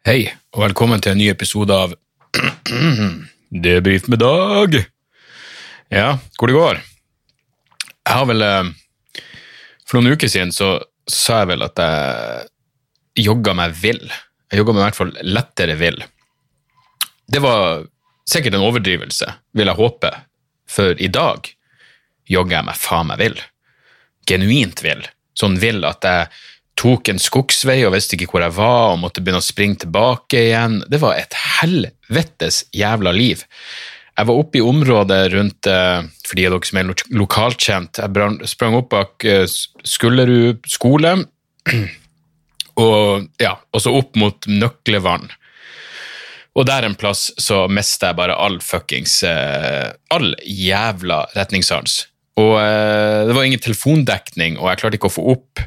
Hei, og velkommen til en ny episode av Debrif med Dag. Ja, hvor det går? Jeg har vel eh, For noen uker siden så sa jeg vel at jeg jogga meg vill. Jeg jogga meg i hvert fall lettere vill. Det var sikkert en overdrivelse, vil jeg håpe, for i dag jogger jeg meg faen meg vill. Genuint vill. Sånn vill at jeg tok en skogsvei og visste ikke hvor jeg var, og måtte begynne å springe tilbake igjen. Det var et helvetes jævla liv. Jeg var oppe i området rundt eh, For de av dere som er lokalt lokalkjent, jeg sprang opp bak eh, Skullerud skole, og ja, og så opp mot Nøklevann. Og der en plass så mista jeg bare all fuckings eh, All jævla retningssans. Og det var ingen telefondekning, og jeg klarte ikke å få opp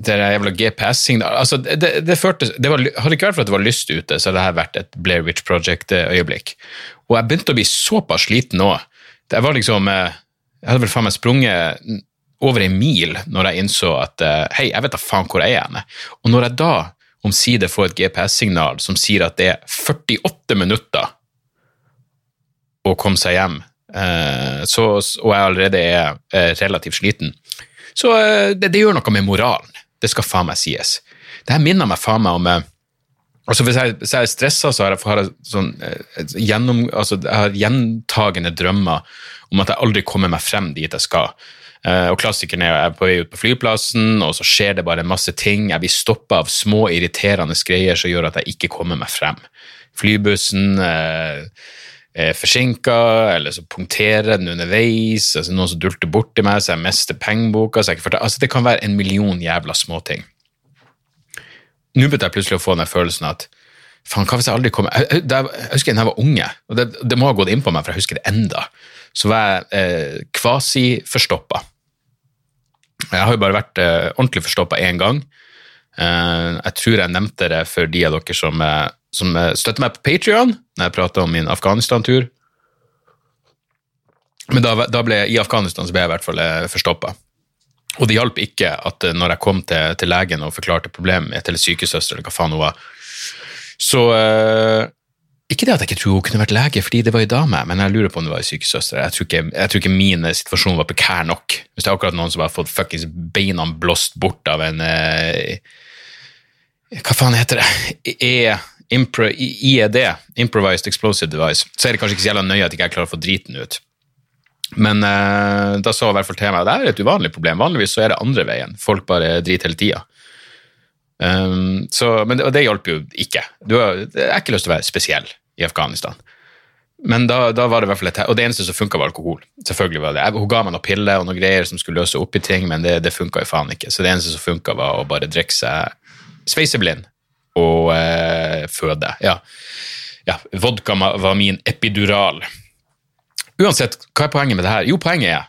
det der jævla GPS-signal altså, det, det, det det var, Hadde ikke vært for at det var lyst ute, så hadde dette vært et Blair Witch Project-øyeblikk. Og jeg begynte å bli såpass sliten nå. Jeg var liksom eh, Jeg hadde vel faen meg sprunget over en mil når jeg innså at eh, hei, jeg vet da faen hvor jeg er hen. Og når jeg da omsider får et GPS-signal som sier at det er 48 minutter å komme seg hjem, eh, så, og jeg allerede er relativt sliten, så eh, det, det gjør noe med moralen. Det skal faen meg sies. Det her minner meg faen meg om eh, altså Hvis jeg, hvis jeg er stressa, så har jeg, har jeg sånn, eh, gjennom, altså jeg har gjentagende drømmer om at jeg aldri kommer meg frem dit jeg skal. Og klassikeren er jeg er på vei ut på flyplassen, og så skjer det bare masse ting. Jeg blir stoppa av små, irriterende greier som gjør at jeg ikke kommer meg frem. Flybussen eh, er forsinka, eller så punkterer den underveis, altså noen som dulter borti meg, så jeg mister pengeboka altså Det kan være en million jævla småting. Nå begynte jeg plutselig å få den følelsen at faen, hva hvis jeg aldri kommer jeg, jeg, jeg husker da jeg var unge, og det, det må ha gått inn på meg, for jeg husker det enda, så var jeg eh, kvasi-forstoppa. Jeg har jo bare vært eh, ordentlig forstoppa én gang. Eh, jeg tror jeg nevnte det for de av dere som, eh, som eh, støtter meg på Patrion, når jeg prater om min Afghanistan-tur. Men da, da ble, i Afghanistan så ble jeg i hvert fall eh, forstoppa. Og det hjalp ikke at eh, når jeg kom til, til legen og forklarte problemet til sykesøster, eller hva faen hun var, så eh, Ikke det at jeg ikke tror hun kunne vært lege, fordi det var ei dame, men jeg lurer på om det var ei sykesøster. Jeg tror, ikke, jeg tror ikke min situasjon var prekær nok. Hvis det er akkurat noen som har fått fuckings beina blåst bort av en eh, Hva faen heter det? E, impro, IED, Improvised Explosive Device. Så er det kanskje ikke så jævla nøye at jeg ikke klarer å få driten ut. Men eh, da hun i hvert fall til meg at det er et uvanlig problem. Vanligvis så er det andre veien. Folk bare driter hele tida. Um, så, men det, og det hjalp jo ikke. Du har, ikke lyst til å være spesiell i Afghanistan. Men da, da var det i hvert fall et Og det eneste som funka, var alkohol. Selvfølgelig var det. Hun ga meg noen piller og noen greier som skulle løse opp i ting, men det, det funka jo faen ikke. Så det eneste som funka, var å bare drikke seg sveiseblind og eh, føde. Ja. ja. Vodka var min epidural. Uansett, hva er poenget med det her? Jo, poenget er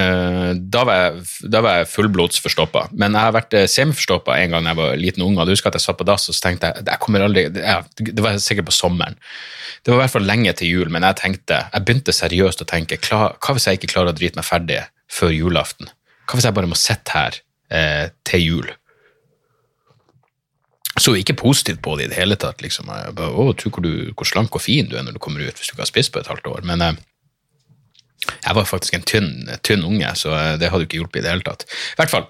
eh, da, var jeg, da var jeg fullblods forstoppa. Men jeg har vært uh, semiforstoppa en gang da jeg var liten unge. Jeg husker at jeg satt på dass og så tenkte jeg, jeg kommer aldri, det- det var sikkert på sommeren. Det var i hvert fall lenge til jul, men jeg tenkte, jeg begynte seriøst å tenke klar, hva hvis jeg ikke klarer å drite meg ferdig før julaften? Hva hvis jeg bare må sitte her eh, til jul? Så ikke positivt på det i det hele tatt. liksom. Jeg bare, å, tro hvor, du, hvor slank og fin du er når du kommer ut hvis du ikke har spist på et halvt år. Men eh, jeg var faktisk en tynn, tynn unge, så eh, det hadde jo ikke hjulpet i det hele tatt. I hvert fall,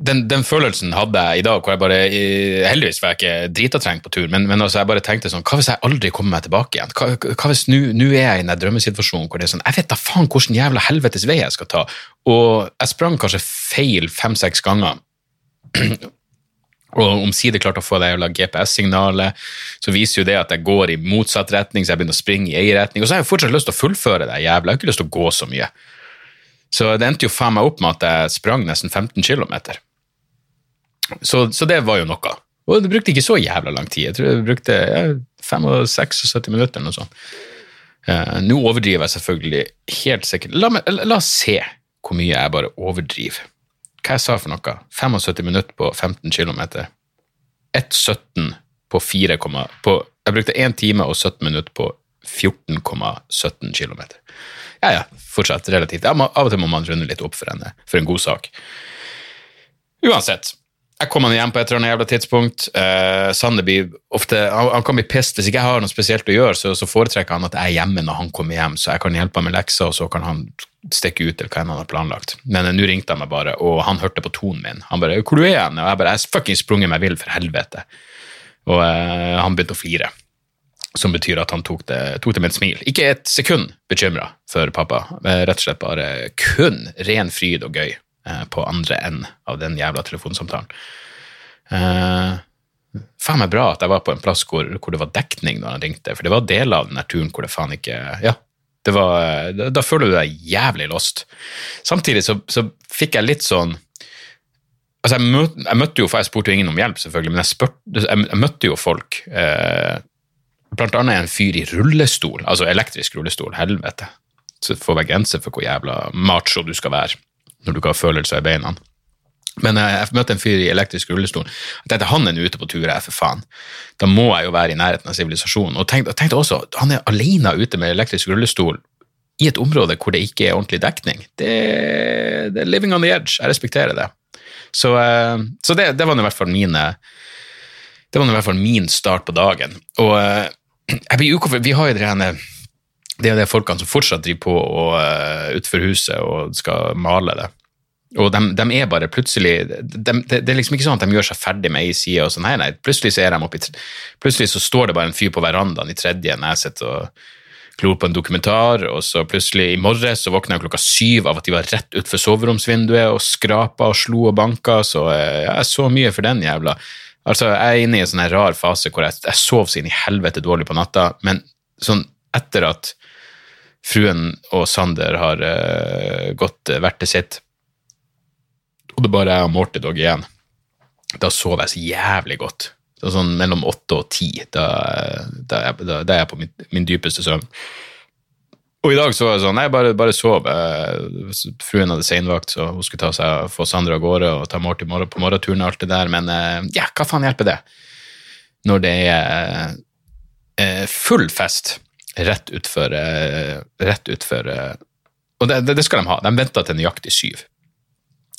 den, den følelsen hadde jeg i dag, hvor jeg bare Heldigvis var jeg ikke drita trengt på tur, men, men altså jeg bare tenkte sånn Hva hvis jeg aldri kommer meg tilbake igjen? Hva, hva hvis nå er jeg i den drømmesituasjonen hvor det er sånn Jeg vet da faen hvilken jævla helvetes vei jeg skal ta. Og jeg sprang kanskje feil fem-seks ganger. Og omsider klarte å få det jævla GPS-signalet, så viser jo det at jeg går i motsatt retning, så jeg begynner å springe i ei retning. Og så har jeg fortsatt lyst til å fullføre det jævla, jeg har ikke lyst til å gå så mye. Så det endte jo faen meg opp med at jeg sprang nesten 15 km. Så, så det var jo noe. Og det brukte ikke så jævla lang tid. Jeg tror jeg brukte ja, 75 minutter eller noe sånt. Uh, Nå overdriver jeg selvfølgelig helt sikkert. La, meg, la, la oss se hvor mye jeg bare overdriver. Hva jeg sa for noe? 75 minutter på 15 km. 1,17 på 4, på, Jeg brukte 1 time og 17 minutter på 14,17 km. Ja, ja, fortsatt relativt. Ja, av og til må man runde litt opp for en, for en god sak. Uansett. Jeg kommer hjem på et eller annet jævla tidspunkt. Uh, Sander blir ofte, han, han, kan bli pissed. Hvis ikke jeg har noe spesielt å gjøre, så, så, foretrekker han at jeg er hjemme når han kommer hjem, så jeg kan hjelpe ham med lekser, og så kan han stikke ut eller hva enn han har planlagt. Men uh, nå ringte han meg bare, og han hørte på tonen min. Han bare 'Hvor du er hen?' Og jeg bare 'Jeg fuckings sprunget meg vill, for helvete'. Og uh, han begynte å flire. Som betyr at han tok det, tok det med et smil. Ikke et sekund bekymra for pappa. Rett og slett bare kun ren fryd og gøy. Eh, på andre enden av den jævla telefonsamtalen. Eh, faen meg bra at jeg var på en plass hvor, hvor, det var dekning når han ringte, for det var deler av den turen hvor det faen ikke Ja, det var, da, da føler du deg jævlig lost. Samtidig så, så fikk jeg litt sånn Altså, jeg, møt, jeg, møtte jo, for jeg spurte jo ingen om hjelp, selvfølgelig, men jeg, spurt, jeg, jeg møtte jo folk. Eh, blant annet en fyr i rullestol, altså elektrisk rullestol. Helvete. Så får være grenser for hvor jævla macho du skal være når du ikke har følelser i beina. Men jeg, møtte en fyr i elektrisk rullestol. Jeg tenkte han er ute på tur, jeg, for faen. Da må jeg jo være i nærheten av sivilisasjonen. Og tenkte, tenkte, også, han er alene ute med elektrisk rullestol i et område hvor det ikke er ordentlig dekning. Det, det er living on the edge. Jeg respekterer det. Så, eh, så det, det, var i hvert fall mine det var i hvert fall min start på dagen. Og eh, jeg blir ukomfortabel. Vi har jo det det er de folkene som fortsatt driver på og, uh, utfor huset og skal male det. Og de, de er bare plutselig de, de, Det er liksom ikke sånn at de gjør seg ferdig med ei side. og sånn, nei, nei, Plutselig så er de oppi, plutselig så står det bare en fyr på verandaen i tredje når jeg sitter og klor på en dokumentar, og så plutselig i morges så våkna jeg klokka syv av at de var rett utfor soveromsvinduet og skrapa og slo og banka, så uh, jeg så mye for den jævla. Altså, Jeg er inne i en sånn rar fase hvor jeg, jeg sov så inn i helvete dårlig på natta, men sånn etter at fruen og Sander har uh, gått uh, hvert til sitt, og det bare er og Morty Dog igjen, da sover jeg så jævlig godt. Så sånn mellom åtte og ti, da, da, da, da er jeg på min, min, dypeste søvn. Og i dag så var det sånn, nei, bare, bare sov. Uh, fruen hadde seinvakt, så hun skulle ta seg, få Sander av gårde og ta Morty på morgenturen og alt det der, men ja, hva faen hjelper det? Når det er full fest rett utfor, eh, rett utfor eh, Og det, det, skal de ha. De venta til nøyaktig syv.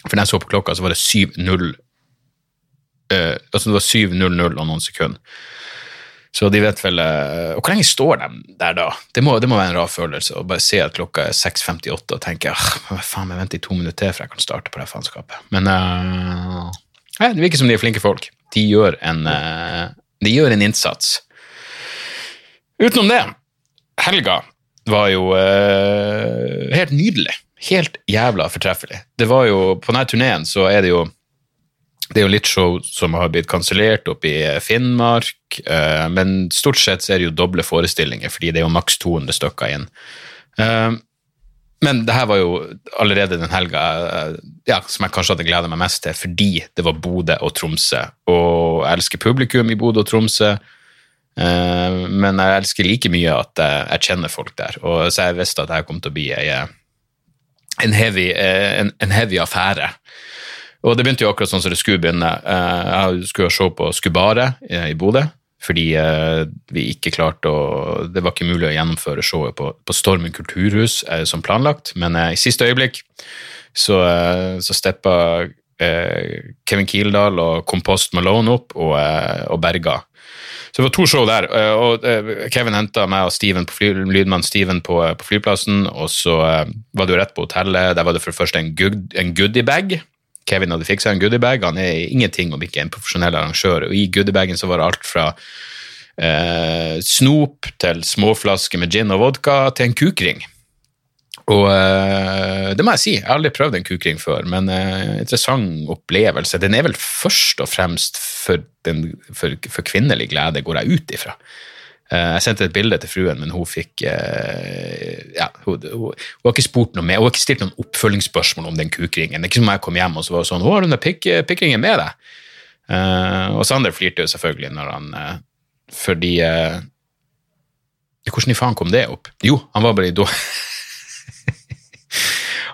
For da jeg så på klokka, så var det 7.00 uh, altså det var 7.00 og noen sekunder. Så de vet vel Og hvor lenge står de der da? Det må, det må, være en rar følelse å bare se at klokka er 6.58 og tenke ah, faen, jeg venter i to minutter til før jeg kan starte på det faenskapet. Men uh, det virker som de er flinke folk. De gjør en, de gjør en innsats. Utenom det helga var jo uh, helt nydelig. Helt jævla fortreffelig. Det var jo, På denne turneen så er det jo det er jo litt show som har blitt kansellert oppe i Finnmark, uh, men stort sett så er det jo doble forestillinger, fordi det er jo maks 200 stykker inn. Uh, men det her var jo allerede den helga ja, som jeg kanskje hadde gleda meg mest til, fordi det var Bodø og Tromsø. Og jeg elsker publikum i Bodø og Tromsø. Eh, men jeg elsker like mye at jeg kjenner folk der, og så jeg visste at jeg kom til å bli en heavy, eh, en, en heavy affære. Og det begynte jo akkurat sånn som det skulle begynne. Eh, jeg skulle se på Skubare i Bodø, fordi vi ikke klarte å Det var ikke mulig å gjennomføre showet på, på Stormen kulturhus som planlagt, men i siste øyeblikk så, så steppa Kevin Kildahl og Kompost Malone opp og, og berga så det var to show der. Eh, og eh, Kevin henta meg og Steven på fly, lydmann Steven på, eh, på, flyplassen, og så var det jo rett på hotellet. Der var det for det første en, good, en goodiebag. Kevin hadde fiksa en goodiebag. Han er ingenting om ikke en profesjonell arrangør. Og i goodiebagen så var det alt fra eh, snop til småflasker med gin og vodka til en kukring. Og uh, det må jeg si, jeg har aldri prøvd en kukring før, men uh, interessant opplevelse. Den er vel først og fremst for, den, for, for kvinnelig glede, går jeg ut ifra. Uh, jeg sendte et bilde til fruen, men hun fikk ja, hun, hun, hun, har ikke spurt noe mer, hun har ikke stilt noen oppfølgingsspørsmål om den kukringen. Det er ikke som om jeg kom hjem og så var sånn 'Å, har du den pikringen med deg?' Eh, og Sander flirte jo selvfølgelig når han eh, Fordi eh, Hvordan i faen kom det opp? Jo, han var bare i dårlig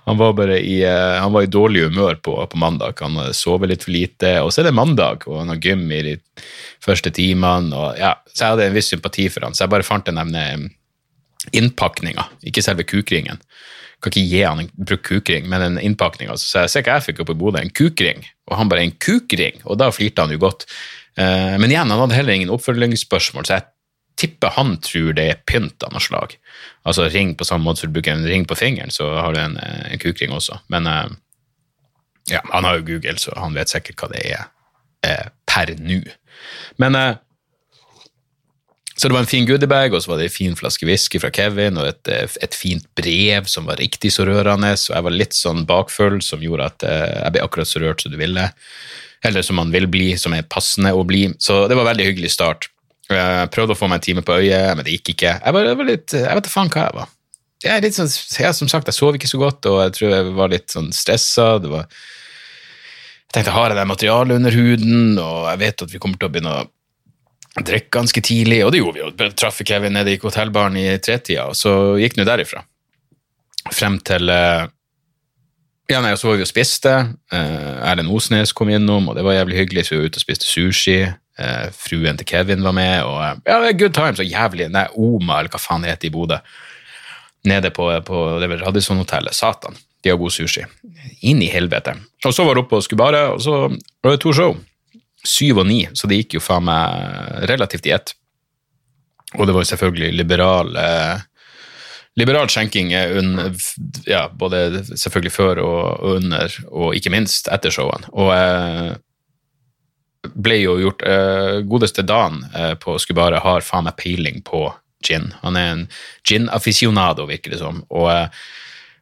Han var bare i, eh, han var i dårlig humør på, på mandag. Han sover litt for lite. Og så er det mandag, og han har gym i de første timene. Og ja, så jeg hadde en viss sympati for han, så jeg bare fant en nevne innpakninga, ikke selve kukringen. Kan ikke gi han en brukt kukring, men en innpakning. Altså. Så jeg ser hva jeg fikk opp i Bodø, en kukring. Og han bare en kukring, og da flirte han jo godt. Eh, Men igjen, han hadde heller ingen oppfølgingsspørsmål, så jeg tipper han tror det er pynt av noe slag. Altså ring på samme måte som du bruker en ring på fingeren, så har du en, eh, en kukring også. Men eh, ja, han har jo Google, så han vet sikkert hva det er eh, per nå. Men eh, så det var en fin goodiebag, og så var det en fin flaske whisky fra Kevin, og et, eh, et fint brev som var riktig så rørende, og jeg var litt sånn bakfull, som gjorde at eh, jeg ble akkurat så rørt som du ville. Eller som man vil bli, som er passende å bli. Så det var en veldig hyggelig start. Jeg prøvde å få meg en time på øyet, men det gikk ikke. Jeg var, jeg var litt, jeg vet da faen hva jeg var. Jeg, er litt sånn, jeg, som sagt, jeg sov ikke så godt, og jeg tror jeg var litt sånn stressa. Det var jeg tenkte, har jeg det materialet under huden, og jeg vet at vi kommer til å begynne å drikke ganske tidlig, og det gjorde vi jo. Traff Kevin nede i hotellbaren i tretida, og så gikk det derifra. Frem til eh, Ja, nei, og så var vi og spiste. Eh, Erlend Osnes kom innom, og det var jævlig hyggelig, så vi var ute og spiste sushi. Eh, fruen til Kevin var med, og ja, good times, og jævlig Nei, Oma, eller hva faen det heter i Bodø. Nede på, på Radisson-hotellet. Satan, de har god sushi. Inn i helvete. Og så var det oppe og skulle bare, og så var det to show. Syv og ni, så det gikk jo faen meg relativt i ett. Og det var jo selvfølgelig liberal eh, liberal skjenking eh, ja, både selvfølgelig før og under, og ikke minst etter showene. Og eh, ble jo gjort uh, Godeste Dan uh, på Skubare har faen meg peiling på gin. Han er en gin-aficionado, virker det som. Og uh,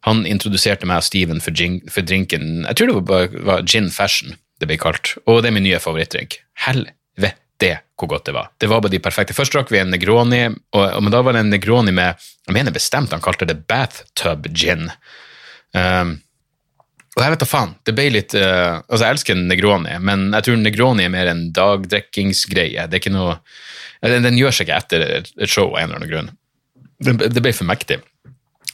han introduserte meg og Steven for, gin, for drinken Jeg tror det var, var gin fashion det ble kalt, og det er min nye favorittdrink. Helvete hvor godt det var. Det var bare de perfekte. Først drakk vi en Negroni, og, og, men da var det en Negroni med Jeg mener bestemt han kalte det bathtub gin. Um, og jeg vet da faen, det ble litt uh, Altså, jeg elsker Negroni, men jeg tror Negroni er mer en dagdrikkingsgreie. Det er ikke noe den, den gjør seg ikke etter et show av en eller annen grunn. Det, det ble for mektig.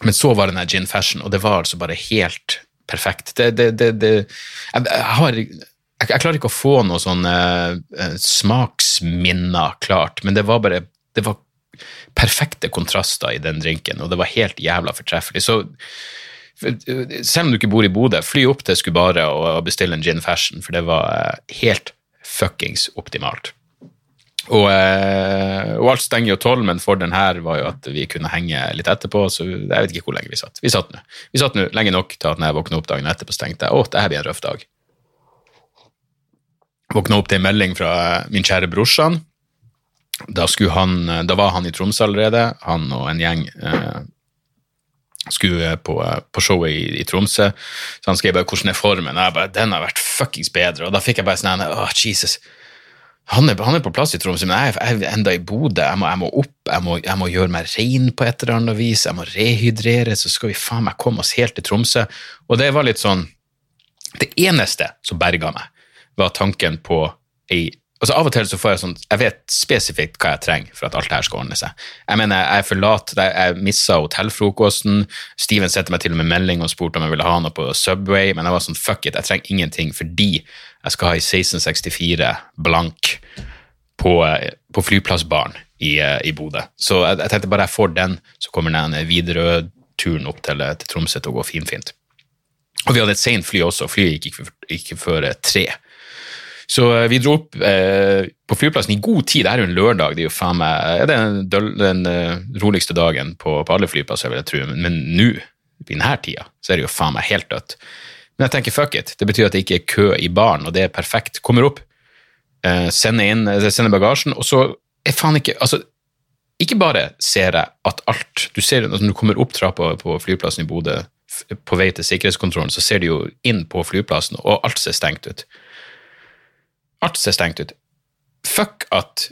Men så var den her gin fashion, og det var altså bare helt perfekt. Det, det, det, det jeg, jeg har jeg, jeg klarer ikke å få noe sånn eh, smaksminner klart, men det var bare Det var perfekte kontraster i den drinken, og det var helt jævla fortreffelig. Så selv om du ikke bor i Bodø, fly opp til Skubare og, bestill en gin fashion, for det var eh, helt fuckings optimalt. Og, eh, og alt stenger jo tolv, men fordelen her var jo at vi kunne henge litt etterpå, så jeg vet ikke hvor lenge vi satt. Vi satt nå Vi satt nå lenge nok til at når jeg våkna opp dagen etterpå, så tenkte jeg å, det her blir en røff dag. Våkna opp til en melding fra min kjære brorsan. Da, da var han i Tromsø allerede, han og en gjeng. Eh, skulle på, på showet i, i Tromsø, så han skrev bare 'hvordan er formen?' Og jeg bare 'den har vært fuckings bedre', og da fikk jeg bare sånn åh, Jesus. Han er, han er på plass i Tromsø, men jeg, er enda i Bodø. Jeg jeg må opp, jeg må, jeg må gjøre meg rein på et eller annet vis, jeg må rehydrere, så skal vi faen meg komme oss helt til Tromsø. Og det var litt sånn Det eneste som berga meg, var tanken på ei Altså Av og til så får jeg sånn Jeg vet spesifikt hva jeg trenger for at alt det her skal ordne seg. Jeg mener, jeg er for lat, jeg, missa hotellfrokosten. Steven sendte meg til og med melding og spurte om jeg ville ha noe på Subway, men jeg var sånn fuck it, jeg trenger ingenting fordi jeg skal ha i 1664 blank på, på flyplassbaren i, eh, i Bodø. Så jeg, jeg tenkte bare jeg får den, så kommer den Widerøe-turen opp til, til Tromsø til å gå finfint. Og vi hadde et sent fly også, flyet gikk ikke, før eh, tre. Så eh, vi dro opp eh, på flyplassen i god tid. Det er jo en lørdag. Det er jo faen meg den, den eh, roligste dagen på, på alle flyplasser, vil jeg tro. Men, men nå, i denne tida, så er det jo faen meg helt dødt. Men jeg tenker fuck it. Det betyr at det ikke er kø i baren, og det er perfekt. Kommer opp, eh, sender inn, eh, sender bagasjen, og så er faen ikke Altså, ikke bare ser jeg at alt Du ser altså, når du kommer opp trappa på flyplassen i Bodø på vei til sikkerhetskontrollen, så ser du jo inn på flyplassen, og alt ser stengt ut. Alt ser stengt ut. Fuck at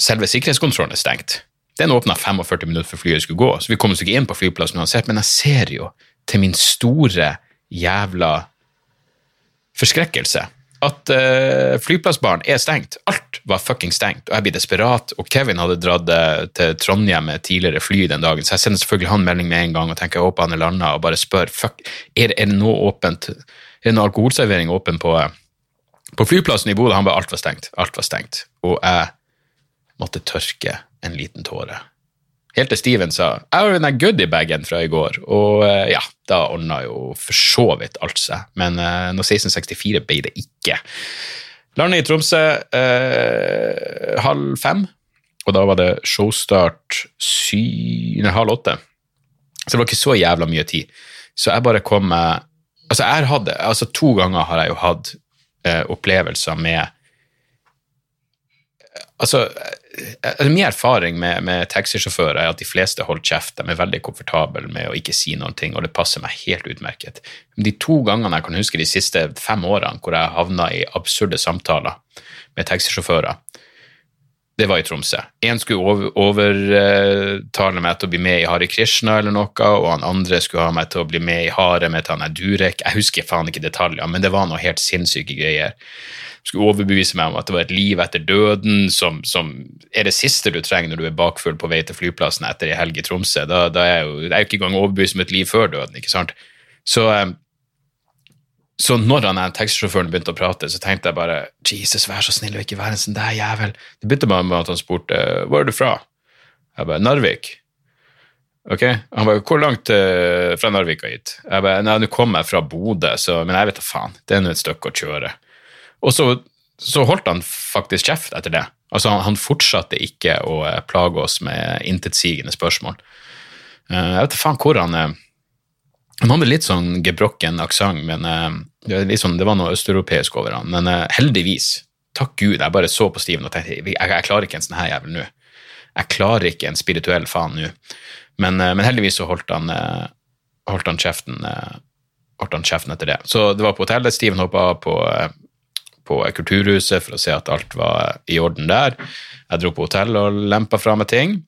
selve sikkerhetskontrollen er stengt. Den åpna 45 minutter før flyet skulle gå, så vi kom oss ikke inn på flyplassen uansett, men jeg ser jo til min store jævla forskrekkelse at uh, flyplassbaren er stengt. Alt var fucking stengt, og jeg blir desperat. Og Kevin hadde dratt uh, til Trondheim med tidligere fly den dagen, så jeg sender selvfølgelig han melding med en gang og tenker jeg håper han er landa, og bare spør fuck, er, er det noe åpent, er det noe alkoholservering åpen på, på flyplassen i Bodø. Han bare alt var stengt, alt var stengt. Og jeg måtte tørke en liten tåre. Helt til Steven sa jeg har den goodiebagen fra i går, og uh, ja, da ordna jo for så vidt alt seg. Men uh, når 1664 ble det ikke. Landet i Tromsø uh, halv fem, og da var det showstart nei, halv åtte. Så det var ikke så jævla mye tid. Så jeg bare kom meg Altså, jeg hadde, altså to ganger har jeg jo hatt opplevelser med Altså Eh, min erfaring med, med taxisjåfører er at de fleste holder kjeft. De er veldig komfortable med å ikke si noen ting, og det passer meg helt utmerket. De to gangene jeg kan huske de siste fem årene hvor jeg havna i absurde samtaler med taxisjåfører, det var i Tromsø. Én skulle overtale meg til å bli med i Hare Krishna eller noe, og han andre skulle ha meg til å bli med i Hare med han Durek. Jeg husker faen ikke detaljer, men det var noe helt sinnssyke greier skulle overbevise meg om at det var et liv etter døden som, som er det siste du trenger når du er bakfull på vei til flyplassen etter ei helg i Tromsø. Da, da er jeg jo, jeg er jo ikke engang overbevist om et liv før døden. ikke sant? Så, eh, så når han taxisjåføren begynte å prate, så tenkte jeg bare Jesus, vær så snill og ikke være en sånn der jævel. Det begynte bare med at han spurte hvor er du fra. Jeg bare Narvik. Ok, Han bare hvor langt uh, fra Narvik og hit? Jeg bare nei, nå kommer jeg fra Bodø, men jeg vet da faen. Det er nå et stykke å kjøre. Og så, så, holdt han faktisk kjeft etter det. Altså, han, han fortsatte ikke å eh, plage oss med intetsigende spørsmål. Uh, jeg vet da faen hvor han er. Han hadde litt sånn gebrokken aksent, men uh, det, liksom, det, var noe østeuropeisk over han. Men uh, heldigvis, takk Gud, jeg bare så på Steven og tenkte jeg, jeg klarer ikke en sånn her jævel nå. Jeg klarer ikke en spirituell faen nå. Men, men, heldigvis så holdt han, holdt han, kjeften, holdt etter det. Så det var på hotellet. Steven hoppa av på på Kulturhuset for å se at alt var i orden der. Jeg dro på hotell og lempa fra meg ting.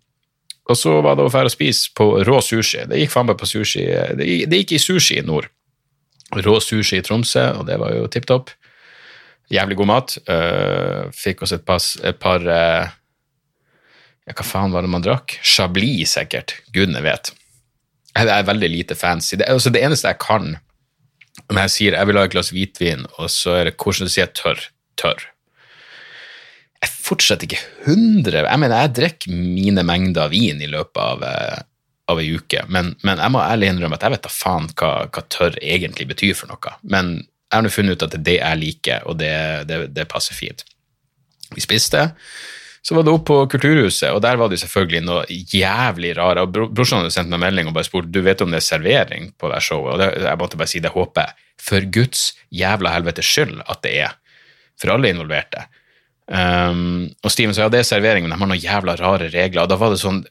Og så var det å dra og spise på rå sushi. Det gikk faen meg på sushi. Det gikk i sushi i nord. Rå sushi i Tromsø, og det var jo tipp topp. Jævlig god mat. Uh, fikk oss et, pass, et par uh, Ja, hva faen var det man drakk? Chablis, sikkert. Gudene vet. Jeg er veldig lite fancy. Det, altså, det eneste jeg kan når jeg sier jeg vil ha et glass hvitvin, og så er det hvordan du sier tørr, tørr. Jeg fortsetter ikke 100 Jeg mener, jeg drikker mine mengder vin i løpet av, eh, av ei uke, men, men, jeg må ærlig innrømme at jeg vet da faen hva, hva, tørr egentlig betyr for noe. Men jeg har nå funnet ut at det er det jeg liker, og det, det, det passer fint. Vi spiste. Så var det opp på Kulturhuset, og der var det selvfølgelig noe jævlig rare. og Brorsan hadde sendt meg melding og bare spurt du vet om det er servering på det showet. og det, Jeg måtte bare si det håper jeg for Guds jævla helvetes skyld at det er. For alle involverte. Um, og Steven sa ja, det er servering, men de har noen jævla rare regler. og da var det sånn,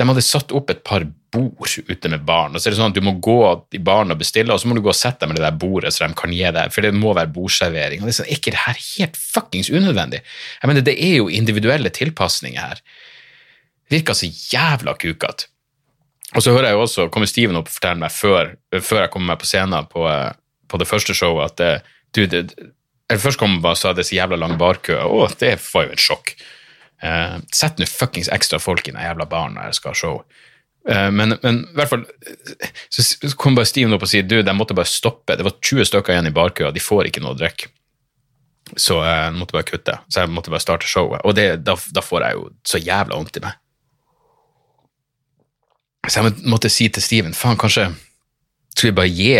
De hadde satt opp et par bord ute med barn. og så er det sånn at Du må gå i baren og bestille, og så må du gå og sette deg med det der bordet så de kan gi deg, for det må være bordservering. og det Er sånn, ikke det her helt fuckings unødvendig? Jeg mener, Det er jo individuelle tilpasninger her. Det virker så jævla kukete. Og så hører jeg jo også, kommer Steven opp og forteller meg før, før jeg kommer meg på scenen på, på det første showet, at det, du, det, eller Først kom og sa det så jævla lang barkø. Å, det var jo et sjokk. Uh, sett nå fuckings ekstra folk i den jævla baren når jeg skal ha show. Eh, men, men, i hvert fall så kom bare Steven opp og sier du, de måtte bare stoppe. Det var 20 stykker igjen i barkøa, de får ikke noe å drikke. Så jeg måtte bare kutte. Så jeg måtte bare starte showet. Og det, da, da, får jeg jo så jævla vondt i meg. Så jeg måtte si til Steven faen, kanskje skulle vi bare gi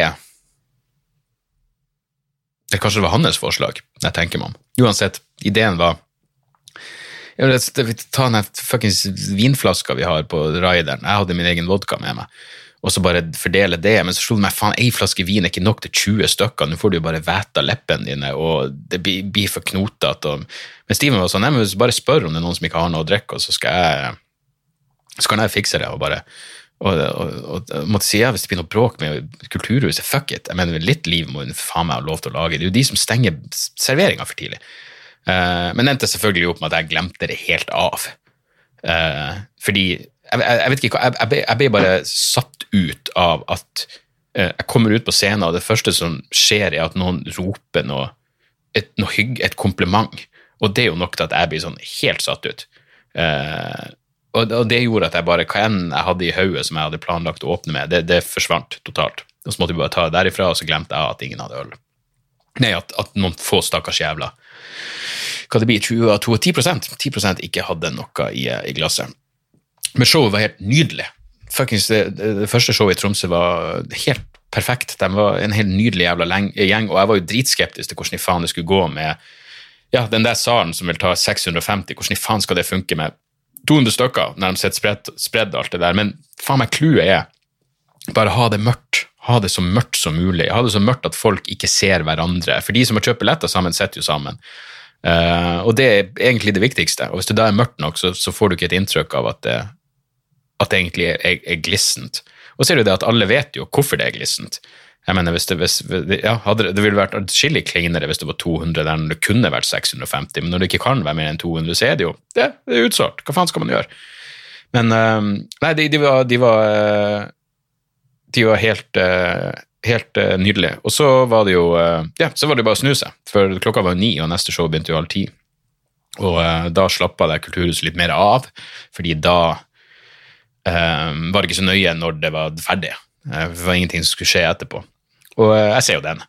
Eller kanskje det var hans forslag, jeg tenker meg om. Uansett, ideen var Ta den fuckings vinflaska vi har på rideren. Jeg hadde min egen vodka med meg. Og så bare fordele det. Men så slo det meg faen, ei flaske vin er ikke nok til 20 stykker. Nå får du jo bare væta leppene dine, og det blir for knotete. Men Steven var sånn nei, men bare spør om det er noen som ikke har noe å drikke, og så skal jeg så kan jeg fikse det. og bare og, og, og, måtte si ja, hvis det blir noe bråk med Kulturhuset, fuck it. Jeg mener, Litt liv må hun faen meg ha lov til å lage. Det er jo de som stenger serveringa for tidlig. Uh, men endte selvfølgelig opp med at jeg glemte det helt av. Uh, fordi jeg, jeg, vet ikke, jeg, jeg, jeg, ble, bare satt ut av at uh, jeg kommer ut på scenen, og det første som skjer, er at noen roper noe et, noe hygg, et kompliment. Og det er jo nok til at jeg blir sånn helt satt ut. Eh, og, og, det gjorde at jeg bare, hva enn jeg hadde i hodet som jeg hadde planlagt å åpne med, det, det forsvant totalt. Og så måtte vi bare ta det derifra, og så glemte jeg at ingen hadde øl. Nei, at, at noen få stakkars jævla hva det blir, 20 av 10 10 ikke hadde noe i, i glasset. Men showet var helt nydelig. Fuckings, det, det, første showet i Tromsø var helt perfekt. De var en helt nydelig jævla gjeng, og jeg var jo dritskeptisk til hvordan i faen det skulle gå med ja, den der salen som vil ta 650. Hvordan i faen skal det funke med 200 stykker når de sitter spredd, spredd alt det der? Men faen meg clouet er bare ha det mørkt. Ha det så mørkt som mulig. Ha det så mørkt at folk ikke ser hverandre. For de som har kjøpt billetter sammen, sitter jo sammen. Uh, og det er egentlig det viktigste. Og hvis det da er mørkt nok, så, så får du ikke et inntrykk av at det, at det egentlig er, er, glissent. Og så er det jo det at alle vet jo hvorfor det er glissent. Jeg mener, hvis Det, hvis, ja, hadde, det ville vært atskillig kleinere hvis det var 200 der når det kunne vært 650, men når det ikke kan være mer enn 200, så er det jo det, det er utsolgt. Hva faen skal man gjøre? Men uh, nei, de, de, var, de var uh, de var helt, uh, helt uh, nydelige. Og så var det jo ja, så var det bare å snu seg, for klokka var ni, og neste show begynte jo halv ti. Og da slappa det Kulturhuset litt mer av, fordi da var det ikke så nøye når det var ferdig. det var ingenting som skulle skje etterpå. Og jeg ser jo den.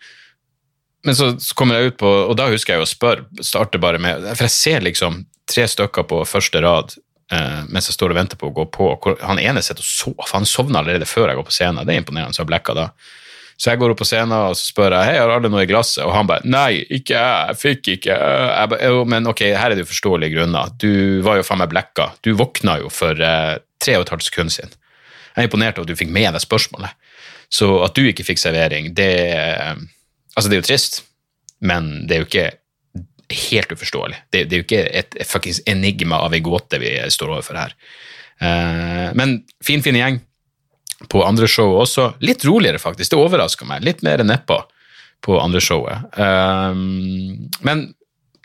Men så, kommer jeg ut på, og da husker jeg å spørre, starte bare med For jeg ser liksom tre stykker på første rad eh, mens jeg står og venter på å gå på. Han ene sitter og sover, han sovner allerede før jeg går på scenen. Det er imponerende, så jeg blekka da. Så jeg går opp på scenen og så spør jeg, hei, har alle noe i glasset, og han bare nei, ikke jeg, jeg fikk ikke. Jeg Ba, men ok, her er det jo forståelige grunner. Du var jo faen meg blekka. Du våkna jo for eh, tre og et halvt sekund siden. Jeg er imponert over at du fikk med deg spørsmålet. Så at du ikke fikk servering, det Altså, det er jo trist, men det er jo ikke helt uforståelig. Det, det er jo ikke et, et fuckings enigma av ei gåte vi står overfor her. Uh, men fin, fin gjeng på andre show også. Litt roligere, faktisk. Det overrasker meg. Litt mer nedpå på andre showet. Uh, men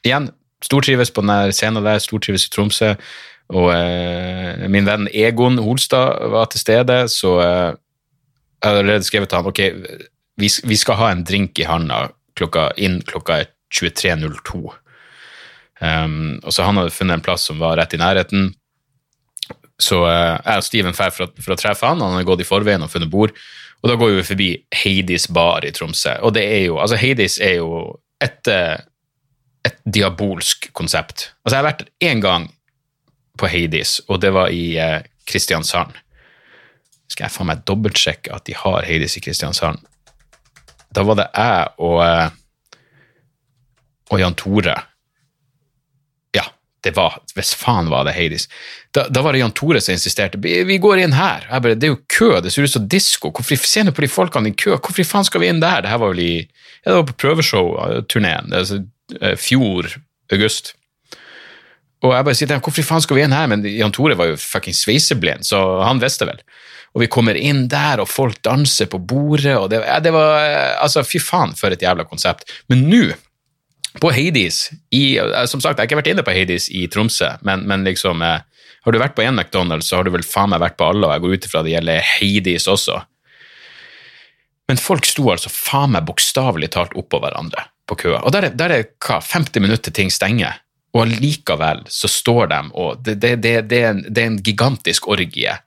igjen, stortrives på den scenen der, stortrives i Tromsø. Og uh, min venn Egon Holstad var til stede, så jeg har allerede skrevet til han ok, vi, vi skal ha en drink i handa klokka, inn klokka 23.02. Um, og så han hadde funnet en plass som var rett i nærheten. Så uh, jeg og Steven drar for, for, å treffe han, han hadde gått i forveien og funnet bord. Og da går vi forbi Heidis bar i Tromsø. Og det er jo, altså Heidis er jo et, eh, et diabolsk konsept. Altså Jeg har vært én gang på Heidis, og det var i uh, Kristiansand. Skal jeg faen meg dobbeltsjekke at de har Heidis i Kristiansand? Da var det jeg og uh, og Jan Tore Ja, det var Hvis faen var det Heidis. Da, da var det Jan Tore som insisterte. Vi går inn her. Jeg bare, Det er jo kø, det ser ut som disko. Se nå på de folkene i kø. Hvorfor faen skal vi inn der? Det her var vel i ja, det var på prøveshow-turneen. Altså, eh, fjor august. Og jeg bare sier hvorfor faen skal vi inn her? Men Jan Tore var jo fucking sveiseblind, så han visste vel. Og vi kommer inn der, og folk danser på bordet, og det, ja, det var Altså, fy faen, for et jævla konsept. Men nå på Hades i, Som sagt, jeg har ikke vært inne på Hades i Tromsø, men, men liksom eh, Har du vært på én McDonald's, så har du vel faen meg vært på alle, og jeg går ut ifra det gjelder Hades også. Men folk sto altså faen meg bokstavelig talt oppå hverandre på køa. Og der er, der er hva, 50 minutter til ting stenger, og allikevel så står de og Det, det, det, det er, en, er en gigantisk orgie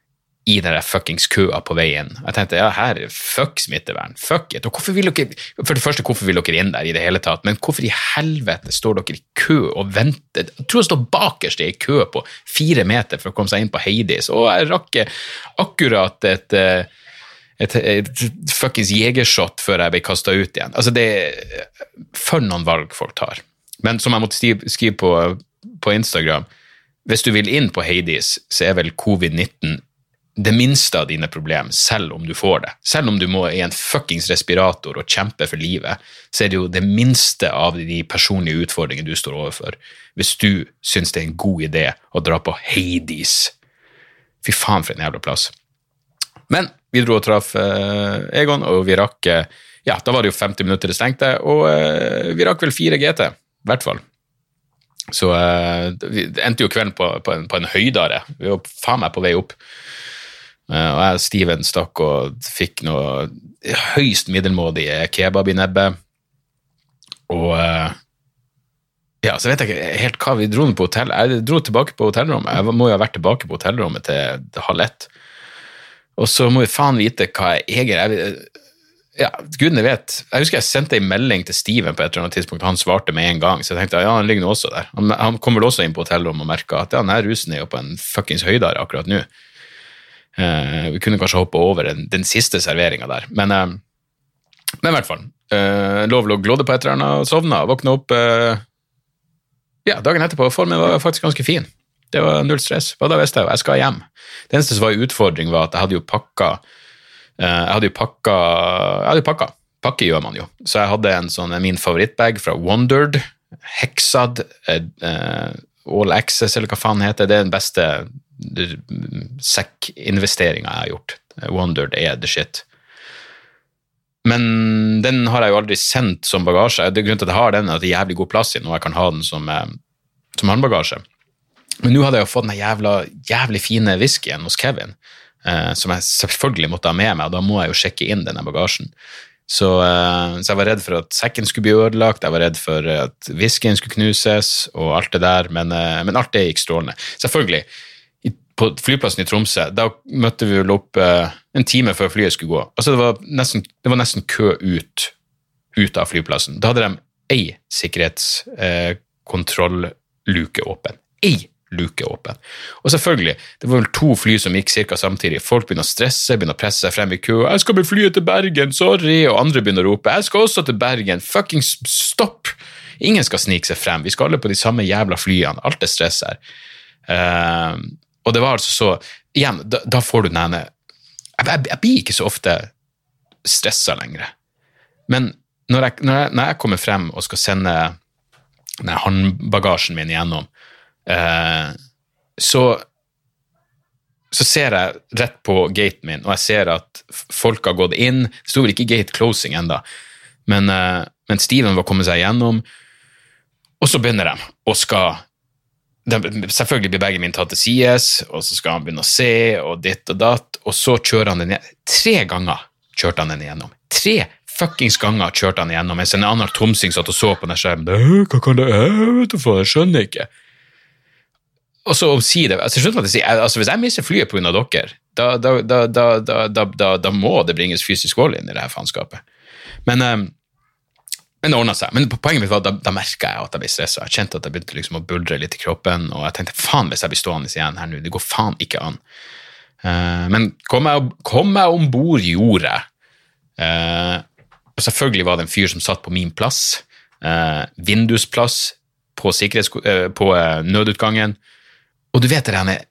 i den fuckings køa på veien. Jeg tenkte ja, her, fuck smittevern, fuck it. Og hvorfor vil dere, For det første, hvorfor vil dere inn der i det hele tatt, men hvorfor i helvete står dere i kø og venter? Jeg tror jeg står bakerst i kø på fire meter for å komme seg inn på Heidis, og jeg rakk akkurat et et, et fuckings jegershot før jeg ble kasta ut igjen. Altså, det For noen valg folk tar. Men som jeg måtte skrive på, på Instagram, hvis du vil inn på Hades, så er vel covid-19 det minste av dine problemer, selv om du får det. Selv om du må i en fuckings respirator og kjempe for livet, så er det jo det minste av de personlige utfordringene du står overfor, hvis du syns det er en god idé å dra på Hades. Fy faen, for en jævla plass. Men vi dro og traff eh, Egon, og vi rakk eh, Ja, da var det jo 50 minutter det stengte, og eh, vi rakk vel 4 GT, i hvert fall. Så eh, vi endte jo kvelden på, på, en, på en høydare. Vi var faen meg på vei opp. Eh, og jeg og Steven stakk og fikk noe høyst middelmådig kebab i nebbet. Og uh, Ja, så vet jeg ikke helt hva vi dro på hotell. Jeg dro tilbake på hotellrommet. Jeg må jo ha vært tilbake på hotellrommet til, halv ett. Og så må vi faen vite hva jeg egentlig ja, Gudene vet. Jeg husker jeg sendte en melding til Steven på et eller annet tidspunkt, han svarte med en gang. Så jeg tenkte ja, han ligger nå også der. Han, han kommer vel også inn på hotellrommet og merker at ja, denne rusen er jo på en fuckings høydare akkurat nå. Eh, vi kunne kanskje hoppe over den, den siste serveringa der, men, eh, men i hvert fall. Eh, lov lå glådde på et eller annet, sovna, våkna opp ja, dagen etterpå. Formen var faktisk ganske fin. Det var null stress. Og da visste jeg jo jeg skal hjem. Det eneste som var en utfordring, var at jeg hadde jo pakka Jeg hadde jo pakka Jeg hadde jo pakka. Pakke gjør man jo. Så jeg hadde en sånn min favorittbag fra Wondered. Hexad All Access, eller hva faen heter det. er den beste sekkinvesteringa jeg har gjort. Wondered er the shit. Men den har jeg jo aldri sendt som bagasje. Det er Grunnen til at jeg har den, at det er jævlig god plass i den, og jeg kan ha den som, eh, som håndbagasje. Men nå hadde jeg jo fått den jævla, jævlig fine whiskyen hos Kevin, eh, som jeg selvfølgelig måtte ha med meg, og da må jeg jo sjekke inn denne bagasjen. Så, eh, så, jeg var redd for at sekken skulle bli ødelagt, jeg var redd for at whiskyen skulle knuses, og alt det der, men, eh, men alt det gikk strålende. Selvfølgelig, på flyplassen i Tromsø, da møtte vi vel opp eh, en time før flyet skulle gå. Altså, det var nesten, det var nesten kø ut, ut av flyplassen. Da hadde de ei sikkerhetskontrollluke åpen. Ei luke åpen. Og selvfølgelig, det var vel to fly som gikk ca. samtidig. Folk begynner å stresse, begynner å presse seg frem i kø. 'Jeg skal med flyet til Bergen, sorry!' Og andre begynner å rope 'Jeg skal også til Bergen, fuckings stopp!' Ingen skal snike seg frem. Vi skal alle på de samme jævla flyene. Alt er stress her. Uh, og det var altså så Igjen, da, da får du den jeg, jeg, jeg, blir ikke så ofte stressa lenger. Men når jeg, når, jeg, når jeg, kommer frem og skal sende håndbagasjen min igjennom, Eh, så, så ser jeg rett på gaten min, og jeg ser at folk har gått inn. Det sto vel ikke gate closing ennå, men, eh, men Steven var kommet seg gjennom. Og så begynner de og skal Selvfølgelig blir begge mine tatt til sides, og så skal han begynne å se, og ditt og datt, og så kjører han den igjen. Tre ganger kjørte han den igjennom. Tre fuckings ganger kjørte han igjennom, mens en annen tomsing satt og så på den skjermen. Hva kan det være? Jeg skjønner ikke. Og så omsider altså, altså, Hvis jeg mister flyet pga. dere, da, da, da, da, må det bringes fysisk vold inn i det her faenskapet. Men, um, men det ordna seg. Men poenget mitt var da, da merka jeg at jeg ble stressa. Jeg kjente at jeg begynte liksom å buldre litt i kroppen, og jeg tenkte faen hvis jeg blir stående igjen her nå, det går faen ikke an. Uh, men kom jeg, kom jeg om bord, gjorde jeg. Uh, og selvfølgelig var det en fyr som satt på min plass. Uh, vindusplass på, på nødutgangen. Og du vet det der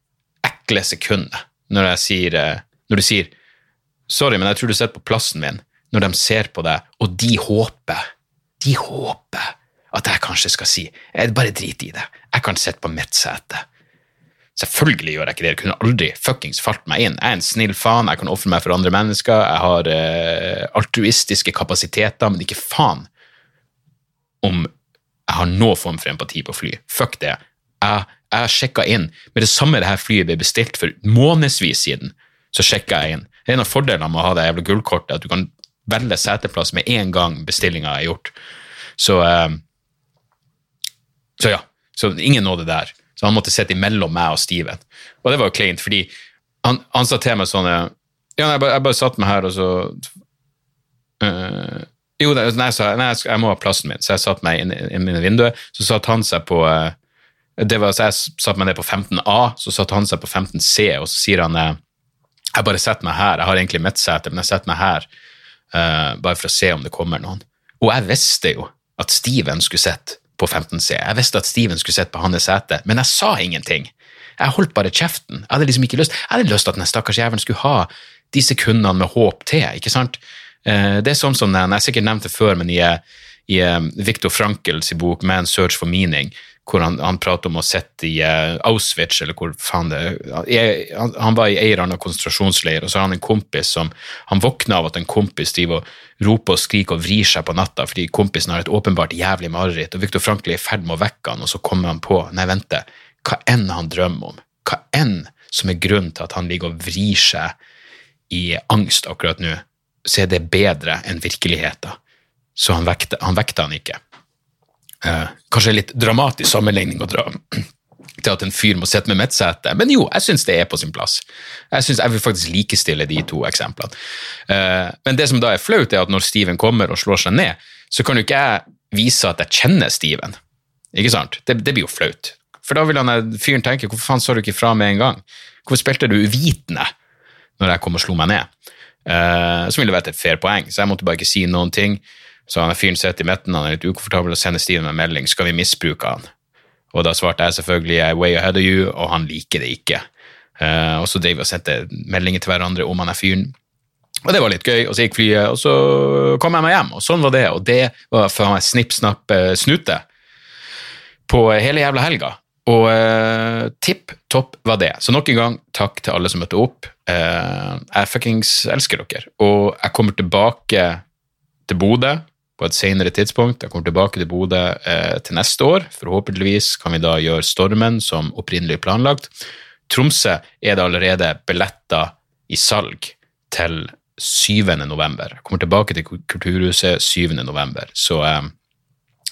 ekle sekundet når, sier, eh, når du sier 'sorry, men jeg tror du sitter på plassen min', når de ser på deg, og de håper, de håper at jeg kanskje skal si jeg 'bare drit i det, jeg kan sitte på mitt sete'. Selvfølgelig gjør jeg ikke det, jeg kunne aldri fuckings falt meg inn. Jeg er en snill faen, jeg kan ofre meg for andre mennesker, jeg har eh, altruistiske kapasiteter, men ikke faen om jeg har noen form for empati på fly. Fuck det. Jeg jeg sjekka inn med det samme det her flyet ble bestilt for månedsvis siden. Så sjekka jeg inn. En av fordelene med å ha det jævla gullkortet er at du kan velge seteplass med en gang bestillinga er gjort. Så, uh, så ja. Så ingen nådde der. Så han måtte sitte imellom meg og Steven. Og det var jo kleint, fordi han, han, sa til meg sånn Ja, jeg bare, jeg bare satt meg her, og så uh, Jo, nei, nei, jeg, må ha plassen min, så jeg satte meg inn, i vinduet. Så satt han seg på uh, det var, så Jeg satte meg ned på 15A, så satte han seg på 15C, og så sier han eh, jeg bare setter meg her, jeg har egentlig midtsete, men jeg setter meg her uh, bare for å se om det kommer noen. Og jeg visste jo at Steven skulle sitte på 15C, jeg visste at Steven skulle sitte på hans sete, men jeg sa ingenting. Jeg holdt bare kjeften. Jeg hadde liksom ikke lyst Jeg hadde lyst til at den stakkars jævelen skulle ha de sekundene med håp til, ikke sant? Uh, det er sånn som den, jeg sikkert nevnt det før, men i, i Viktor Frankels bok 'Man's Search for Meaning', hvor han, han, prater om å sitte i uh, Auschwitz, eller hvor faen det er. Han, han, var i en eller annen konsentrasjonsleir, og så har han en kompis som Han våkner av at en kompis driver og roper og skriker og vrir seg på natta fordi kompisen har et åpenbart jævlig mareritt, og Viktor Frankl er i ferd med å vekke han, og så kommer han på Nei, vent, hva enn han drømmer om, hva enn som er grunnen til at han ligger og vrir seg i angst akkurat nå, så er det bedre enn virkeligheten. Så han vekter han, vekte han ikke. Eh, kanskje litt dramatisk sammenligning å dra til at en fyr må sitte med midtsete, men jo, jeg syns det er på sin plass. Jeg, synes, jeg vil faktisk likestille de to eksemplene. Eh, men det som da er flaut, er at når Steven kommer og slår seg ned, så kan jo ikke jeg vise at jeg kjenner Steven. Ikke sant? Det, det blir jo flaut. For da vil han eh, fyren tenke hvorfor faen sa du ikke fra med en gang? Hvorfor spilte du uvitende når jeg kom og slo meg ned? Uh, som ville vært et fair poeng, så jeg måtte bare ikke si noen ting. Så han fyren sitter i midten, han er litt ukomfortabel og sender Steven en melding. Skal vi misbruke han? Og da svarte jeg selvfølgelig er way ahead of you, og han liker det ikke. Uh, og så drev vi og sendte meldinger til hverandre om han er fyren. Og det var litt gøy, og så gikk flyet, og så kom jeg meg hjem, og sånn var det. Og det var for meg snipp, snapp, uh, snute på hele jævla helga. Og uh, tipp topp var det. Så nok en gang, takk til alle som møtte opp. jeg fuckings elsker dere. Og jeg kommer tilbake til Bodø på et senere tidspunkt. Jeg kommer tilbake til Bodø eh, til neste år. Forhåpentligvis kan vi da gjøre Stormen som opprinnelig planlagt. Tromsø er det allerede billetter i salg til 7. november. Jeg kommer tilbake til Kulturhuset 7. november. Så, eh,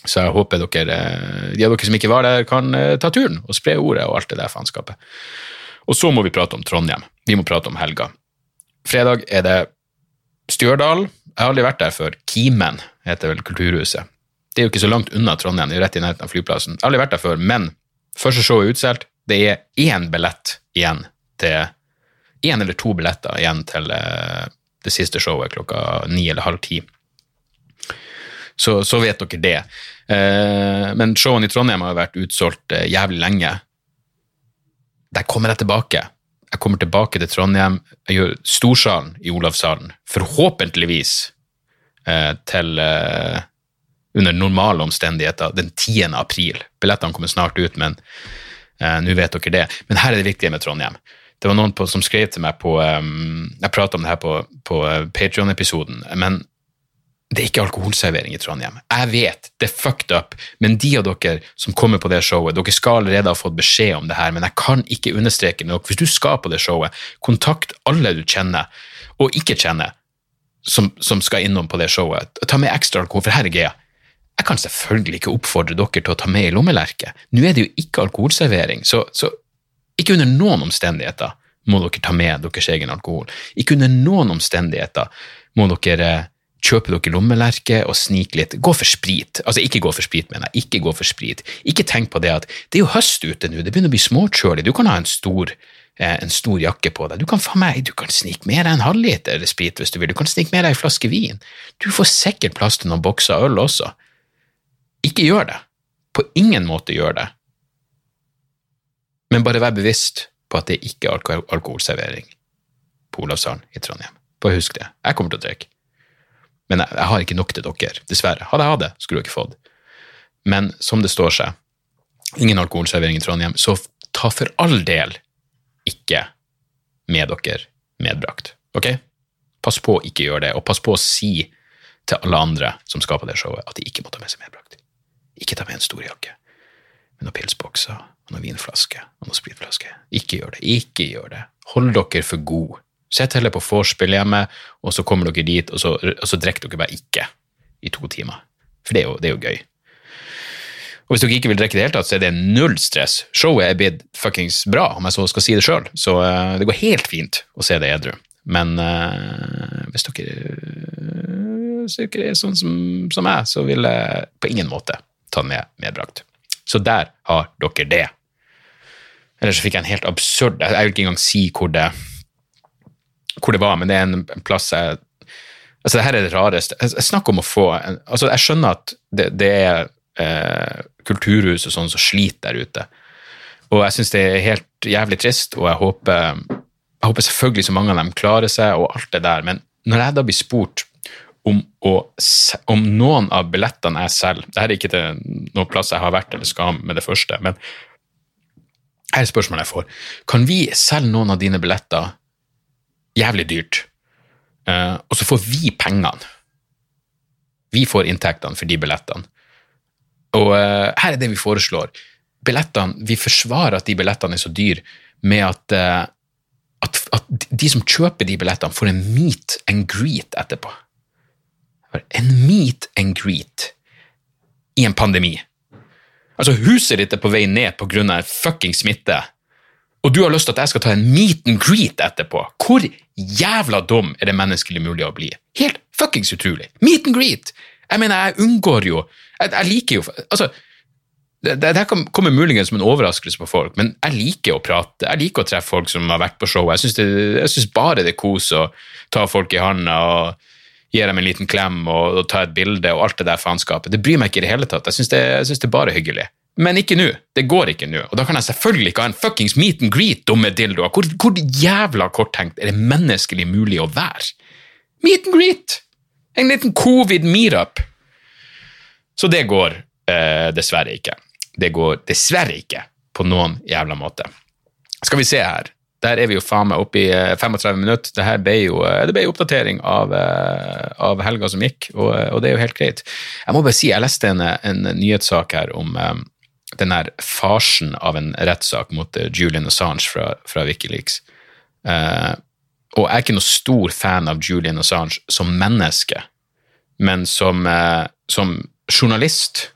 så jeg håper dere, eh, de av dere som ikke var der, kan eh, ta turen og spre ordet og alt det der faenskapet. Og så må vi prate om Trondheim. Vi må prate om helga. Fredag er det Stjørdal. Jeg har aldri vært der før. Kimen heter vel Kulturhuset. Det er jo ikke så langt unna Trondheim, rett i nærheten av flyplassen. Jeg har aldri vært der før, men første show er utsolgt. Det er én billett igjen til Én eller to billetter igjen til uh, det siste showet klokka ni eller halv ti. Så, så vet dere det. Uh, men showene i Trondheim har vært utsolgt uh, jævlig lenge. Der kommer jeg tilbake. Jeg kommer tilbake til Trondheim. Jeg gjør Storsalen i Olavshallen. Forhåpentligvis Eh, til eh, under normale omstendigheter den 10. april. Billettene kommer snart ut, men eh, nå vet dere det. Men her er det viktige med Trondheim. Det var noen på, som skrev til meg på um, Jeg prata om det her på, på Patrion-episoden, men det er ikke alkoholservering i Trondheim. Jeg vet, det er fucked up, men de av dere som kommer på det showet, dere skal allerede ha fått beskjed om det her, men jeg kan ikke understreke nok. Hvis du skal på det showet, kontakt alle du kjenner, og ikke kjenner, som, som, skal innom på det showet, ta med ekstra alkohol, for her er greia. Jeg kan selvfølgelig ikke oppfordre dere til å ta med i lommelerke. Nå er det jo ikke alkoholservering, så, så ikke under noen omstendigheter må dere ta med deres egen alkohol. Ikke under noen omstendigheter må dere eh, kjøpe dere lommelerke og snike litt. Gå for sprit. Altså, ikke gå for sprit, mener jeg. Ikke gå for sprit. Ikke tenk på det at det er jo høst ute nå, det begynner å bli småkjølig. Du kan ha en stor en stor jakke på deg. Du kan, meg, du kan snike med deg en halvliter sprit hvis du vil, du kan snike med deg en flaske vin. Du får sikkert plass til noen bokser øl også. Ikke gjør det. På ingen måte gjør det. Men bare vær bevisst på at det ikke er alko alkoholservering på Olavshallen i Trondheim. Bare husk det. Jeg kommer til å drikke. Men jeg, jeg, har ikke nok til dere, dessverre. Hadde jeg hatt det, skulle ikke fått. Men som det står seg, ingen alkoholservering i Trondheim, så ta for all del ikke med dere medbrakt. Ok? Pass på å ikke gjøre det, og pass på å si til alle andre som skal på det showet, at de ikke må ta med seg medbrakt. Ikke ta med en stor jakke med noen pilsbokser og noen vinflasker og noen spritflasker. Ikke gjør det. Ikke gjør det. Hold dere for gode. Sett heller på vorspiel hjemme, og så kommer dere dit, og så, og så drikker dere bare ikke i to timer. For det er jo, det er jo gøy. Og hvis dere ikke vil drikke i det hele tatt, så er det null stress. Showet er blitt fuckings bra, om jeg så skal si det sjøl, så uh, det går helt fint å se det edru. Men uh, hvis dere, uh, hvis dere er sånn som, som jeg, så vil jeg på ingen måte ta den med medbrakt. Så der har dere det. Ellers fikk jeg en helt absurd Jeg vil ikke engang si hvor det, hvor det var, men det er en plass jeg Altså, det her er det rareste. Jeg snakker om å få altså Jeg skjønner at det, det er eh, kulturhus og sånn som sliter der ute. Og jeg syns det er helt jævlig trist, og jeg håper, jeg håper selvfølgelig så mange av dem klarer seg, og alt det der, men når jeg da blir spurt om, å, om noen av billettene jeg selger Dette er ikke til noen plass jeg har vært eller skal med det første, men her er spørsmålet jeg får. Kan vi selge noen av dine billetter jævlig dyrt, uh, og så får vi pengene? Vi får inntektene for de billettene. Og uh, her er det vi foreslår. Billettene, Vi forsvarer at de billettene er så dyre, med at, uh, at, at, de som kjøper de billettene, får en meet and greet etterpå. En meet and greet i en pandemi. Altså, huset ditt er på vei ned pga. fucking smitte, og du har lyst til at jeg skal ta en meet and greet etterpå. Hvor jævla dum er det menneskelig mulig å bli? Helt fuckings utrolig. Meet and greet! Jeg mener, jeg unngår jo Jeg, jeg liker jo Altså, det, det, det kommer muligens som en overraskelse på folk, men jeg liker å prate. Jeg liker å treffe folk som har vært på show. Jeg syns, bare det er kos å ta folk i handa og gi dem en liten klem og, og ta et bilde og alt det der faenskapet. Det bryr meg ikke i det hele tatt. Jeg syns det, jeg synes det bare hyggelig. Men ikke nå. Det går ikke nå. Og da kan jeg selvfølgelig ikke ha en fuckings meet and greet, dumme dildoer. Hvor, hvor jævla korttenkt er det menneskelig mulig å være? Meet and greet! En liten covid-meetup. Så det går eh, dessverre ikke. Det går dessverre ikke på noen jævla måte. Skal vi se her. Der er vi jo faen meg oppe i eh, 35 minutter. Det her ble jo eh, det ble oppdatering av, eh, av helga som gikk, og, og det er jo helt greit. Jeg må bare si, jeg leste en, en nyhetssak her om um, den der farsen av en rettssak mot Julian Assange fra, fra Wikileaks. Eh, og jeg er ikke noe stor fan av Julian Assange som menneske, men som, eh, som journalist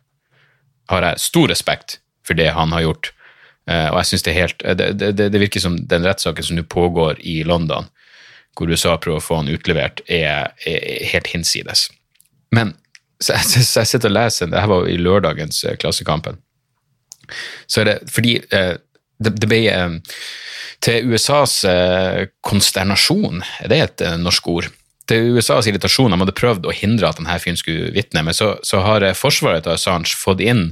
har jeg stor respekt for det han har gjort. Eh, og jeg synes det helt det, det, det virker som den rettssaken som nå pågår i London, hvor USA prøver å få han utlevert, er, er helt hinsides. Men så jeg, så jeg sitter og leser, det her var i lørdagens eh, Klassekampen, så er det fordi eh, det, det ble eh, til USAs konsternasjon, konsternasjon, er det et eh, norsk ord? Til USAs irritasjon, de hadde prøvd å hindre at denne fyren skulle vitne, men så, så har eh, forsvaret til Assange fått inn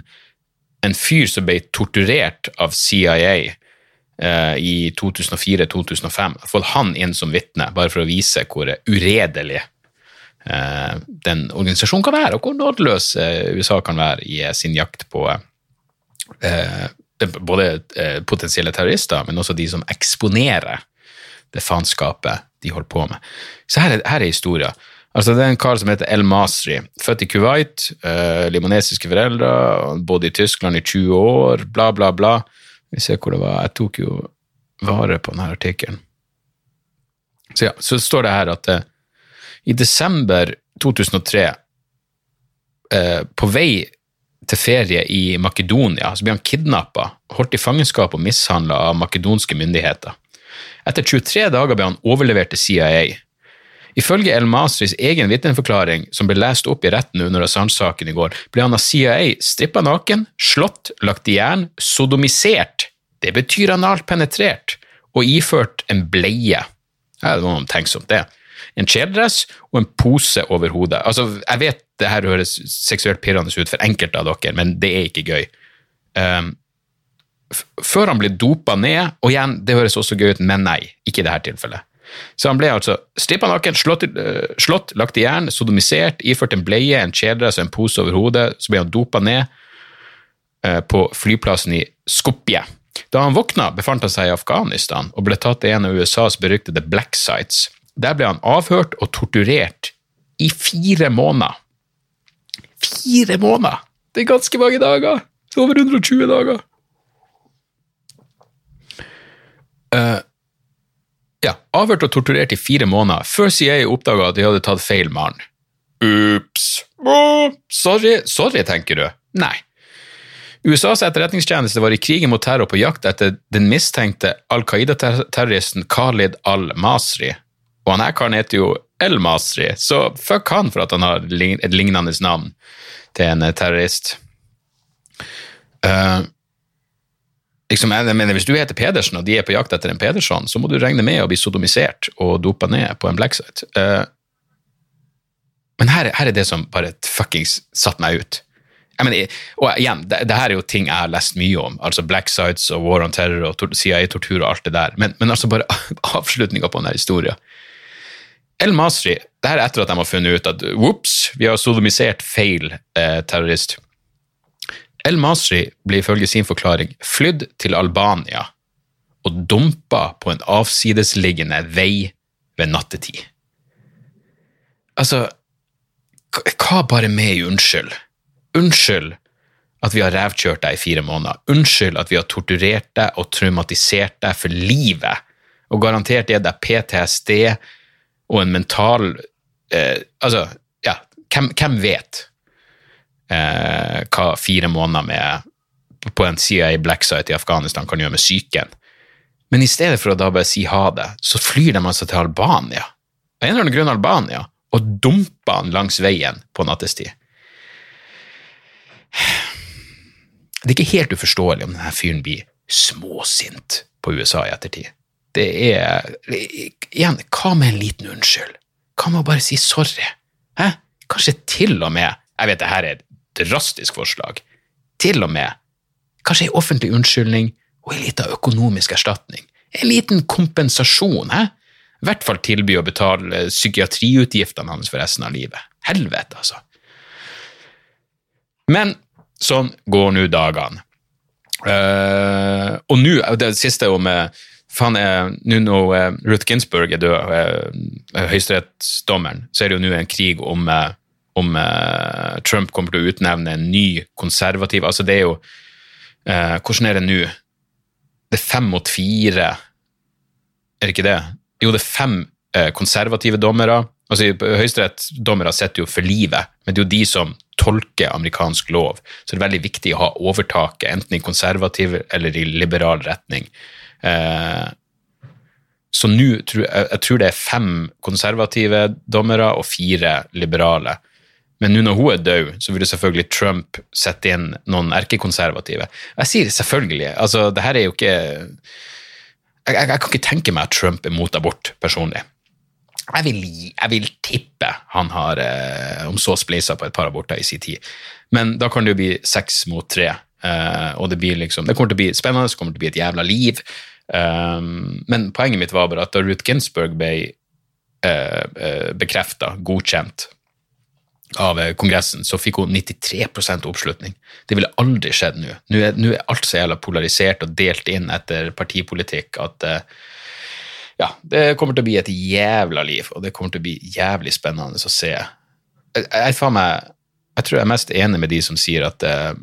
en fyr som ble torturert av CIA eh, i 2004-2005. Fått han inn som vitne, bare for å vise hvor uredelig eh, den organisasjonen kan være, og hvor nådeløs eh, USA kan være i eh, sin jakt på eh, både eh, potensielle terrorister, men også de som eksponerer det faenskapet de holder på med. Så her er, her er historia. Altså, det er en kar som heter El Masri, født i Kuwait, eh, limonesiske foreldre, bodde i Tyskland i 20 år, bla, bla, bla. Vi ser hvor det var. Jeg tok jo vare på denne artikkelen. Så ja, så står det her at eh, i desember 2003, eh, på vei til ferie i Makedonia, så ble han kidnappa, holdt i fangenskap og mishandla av makedonske myndigheter. Etter 23 dager ble han overlevert til CIA. Ifølge El Masris egen vitneforklaring, som ble lest opp i retten under Assange-saken i går, ble han av CIA strippa naken, slått, lagt i jern, sodomisert, det betyr analt penetrert, og iført en bleie. Ja, det var noe omtenksomt, det. En kjeledress og en pose over hodet. Altså, jeg vet det her høres seksuelt pirrende ut for enkelte av dere, men det er ikke gøy. Um, før han ble dopa ned, og igjen, det høres også gøy ut, men nei, ikke i dette tilfellet. Så han ble altså strippa naken, slått, uh, slått, lagt i jern, sodomisert, iført en bleie, en kjeledress og en pose over hodet. Så ble han dopa ned uh, på flyplassen i Skopje. Da han våkna, befant han seg i Afghanistan og ble tatt til en av USAs beryktede black sites. Der ble han avhørt og torturert i fire måneder. Fire måneder! Det er ganske mange dager! Er over 120 dager. Uh, ja, avhørt og torturert i fire måneder, før CIA oppdaga at de hadde tatt feil med han. Ups. Sorry, sorry, tenker du? Nei. USAs etterretningstjeneste var i krigen mot terror på jakt etter den mistenkte Al Qaida-terroristen Khalid al-Masri. Og han her karen heter jo El Masri, så fuck han for at han har et lignende navn til en eh, terrorist. Uh, liksom, jeg mener, Hvis du heter Pedersen, og de er på jakt etter en Pedersen, så må du regne med å bli sodomisert og dopa ned på en blacksite. Uh, men her, her er det som bare fuckings satte meg ut. Jeg mener, og igjen, det, det her er jo ting jeg har lest mye om, altså black sites og war on terror og CIA-tortur og alt det der, men, men altså bare avslutninga på denne historien. El Masri, det her er etter at de har funnet ut at whoops, vi har sodomisert feil eh, terrorist. El Masri ble ifølge sin forklaring flydd til Albania og dumpa på en avsidesliggende vei ved nattetid. Altså, hva bare med i unnskyld? Unnskyld at vi har revkjørt deg i fire måneder. Unnskyld at vi har torturert deg og traumatisert deg for livet, og garantert gitt deg PTSD og en mental eh, Altså, ja, hvem, hvem vet eh, hva fire måneder med på en CIA black site i Afghanistan kan gjøre med psyken. Men i stedet for å da bare si ha det, så flyr de altså til Albania. Av en eller annen grunn Albania, og dumper han langs veien på nattestid. Det er ikke helt uforståelig om denne fyren blir småsint på USA i ettertid. Det er Igjen, hva med en liten unnskyld? Hva med å bare si sorry? Hæ? Kanskje til og med Jeg vet det her er et drastisk forslag. Til og med kanskje en offentlig unnskyldning og en liten økonomisk erstatning. En liten kompensasjon, hæ? I hvert fall tilby å betale psykiatriutgiftene hans for resten av livet. Helvete, altså. Men sånn går nå dagene. Uh, og nå, det siste om uh, faen er, Nå når uh, Ruth Ginsburg er død, uh, høyesterettsdommeren, så er det jo nå en krig om, om Trump kommer til å utnevne en ny konservativ Altså, det er jo Hvordan er det nå? Det er fem mot fire, er det ikke det? Jo, det er fem konservative dommere. Altså, Høyesterettsdommere sitter jo for livet, men det er jo de som tolker amerikansk lov. Så det er veldig viktig å ha overtaket, enten i konservativ eller i liberal retning. Eh, så nå tror jeg, tror det er fem konservative dommere og fire liberale. Men nå når hun er død, så vil selvfølgelig Trump sette inn noen erkekonservative. Jeg sier selvfølgelig. altså det her er jo ikke jeg, jeg, jeg kan ikke tenke meg at Trump er mot abort, personlig. Jeg vil, jeg vil, tippe han har eh, om så spleisa på et par aborter i sin tid. Men da kan det jo bli seks mot tre. Eh, og det blir liksom, det kommer til å bli spennende, det kommer til å bli et jævla liv. Um, men poenget mitt var bare at da Ruth Ginsburg ble uh, uh bekrefta, godkjent av eh, Kongressen, så fikk hun 93 oppslutning. Det ville aldri skjedd nå. Nå er, nå er alt så jævla polarisert og delt inn etter partipolitikk at uh, ja, det kommer til å bli et jævla liv, og det kommer til å bli jævlig spennende å se. Jeg, jeg, meg, jeg tror jeg er mest enig med de som sier at uh,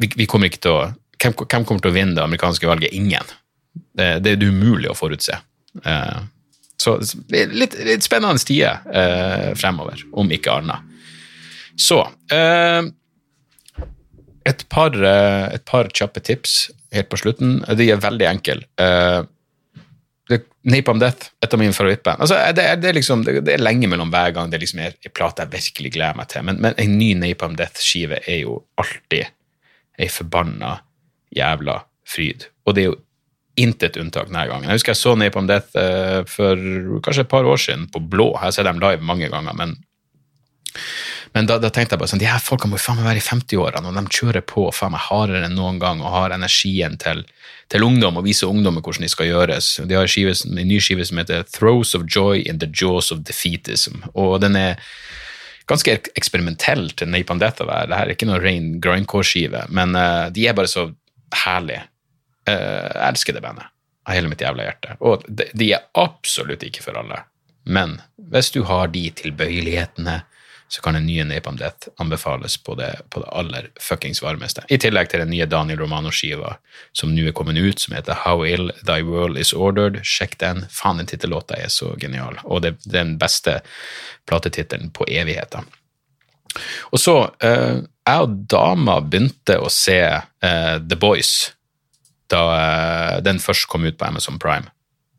vi, vi, kommer ikke til å hvem, hvem, kommer til å vinne det amerikanske valget? Ingen. Det, det er umulig å forutse. Uh, så litt, litt spennende tider uh, fremover, om ikke annet. Så et par, et par, kjappe tips helt på slutten. De er veldig enkle. Uh, Napalm Death, et av mine favorittband. Altså, det, er, det, er liksom, det, det, er lenge mellom hver gang det liksom er en plate jeg virkelig gleder meg til. Men, men en ny Napalm Death-skive er jo alltid ei forbanna jævla fryd. Og det er jo intet unntak denne gangen. Jeg husker jeg så Napalm Death uh, for kanskje et par år siden på Blå. Jeg har sett dem live mange ganger, men, men da, da, tenkte jeg bare sånn, de her folkene må jo faen meg være i 50-årene, og de kjører på faen meg hardere enn noen gang og har energien til til ungdom og vise ungdommen hvordan de skal gjøres. De har en ny skive som heter Throws of Joy in the Jaws of Defeatism. Og den er ganske eksperimentell til Napalm Death å være. Dette er ikke noe rein grindcore-skive, men uh, de er bare så herlige. Uh, jeg elsker det bandet av hele mitt jævla hjerte. Og de, de er absolutt ikke for alle. Men hvis du har de tilbøyelighetene, så kan den nye Napalm Death anbefales på det, på det aller fuckings varmeste. I tillegg til den nye Daniel Romano-skiva som nå er kommet ut, som heter How Ill Thy World Is Ordered. Sjekk den. Faen, den tittellåta er så genial. Og det er den beste platetittelen på evigheter. Og så, eh, jeg og dama begynte å se eh, The Boys da eh, den først kom ut på Amazon Prime.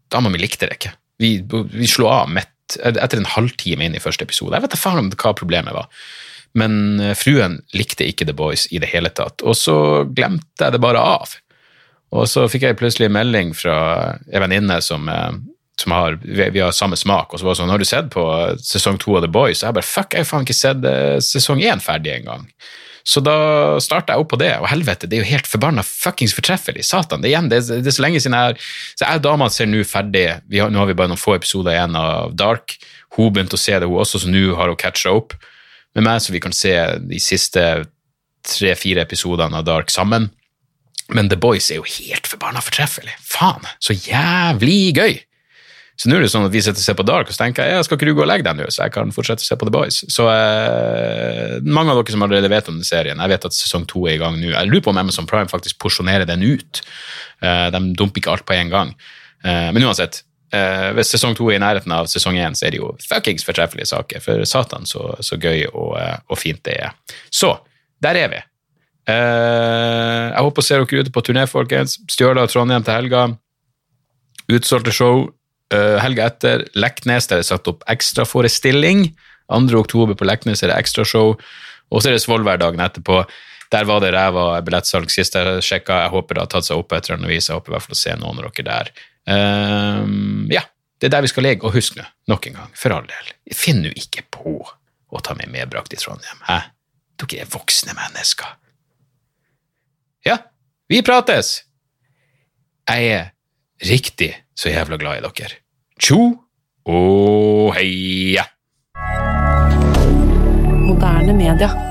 Dama mi likte det ikke. Vi, vi slo av midt etter en halvtime inn i første episode. Jeg vet da faen om hva problemet var. Men eh, fruen likte ikke The Boys i det hele tatt, og så glemte jeg det bare av. Og så fikk jeg plutselig en melding fra en venninne som, eh, som har, vi, har samme smak, og så var det sånn 'Har du sett på sesong to av The Boys?' Og jeg bare 'fuck, jeg har faen ikke sett eh, sesong én ferdig engang'. Så da starta jeg opp på det, og helvete, det er jo helt forbanna fuckings fortreffelig. Satan, det, igjen, det, det, er så lenge siden jeg har Så jeg og dama ser nå ferdig har, Nå har vi bare noen få episoder igjen av Dark. Hun begynte å se det, hun også, så nå har hun catcha opp med meg, så vi kan se de siste tre-fire episodene av Dark sammen. Men The Boys er jo helt forbanna fortreffelig. Faen, så jævlig gøy! Så nå er det sånn at vi sitter og ser på Dark, og så tenker jeg ja, skal ikke du gå og legge deg nå, så jeg kan fortsette å se på The Boys. Så eh, mange av dere som allerede vet om den serien, jeg vet at sesong to er i gang nå. Jeg lurer på om Amazon Prime faktisk porsjonerer den ut. Eh, de dumper ikke alt på en gang. Eh, men uansett, eh, hvis sesong to er i nærheten av sesong én, så er det jo fuckings fortreffelige saker. For satan, så, så gøy og, eh, og, fint det er. Så der er vi. Eh, jeg håper å se dere ute på turné, folkens. Stjøla og Trondheim til helga. Utsolgte show. Eh, helga etter, Leknes, der er det satt opp ekstraforestilling. 2. oktober på Leknes er det ekstrashow. Og så er det Svolvær dagen etterpå. Der var det ræva billettsalg sist jeg sjekka. Jeg håper det har tatt seg opp etter en vis. Jeg håper i hvert fall å se noen av dere der. Um, ja, det er der vi skal ligge. Og husk nå, nok en gang, for all del, finn nå ikke på å ta meg medbrakt i Trondheim. Hæ? Dere er voksne mennesker. Ja, vi prates! Jeg er riktig så jævla glad i dere. Tjo og heia! Moderne media.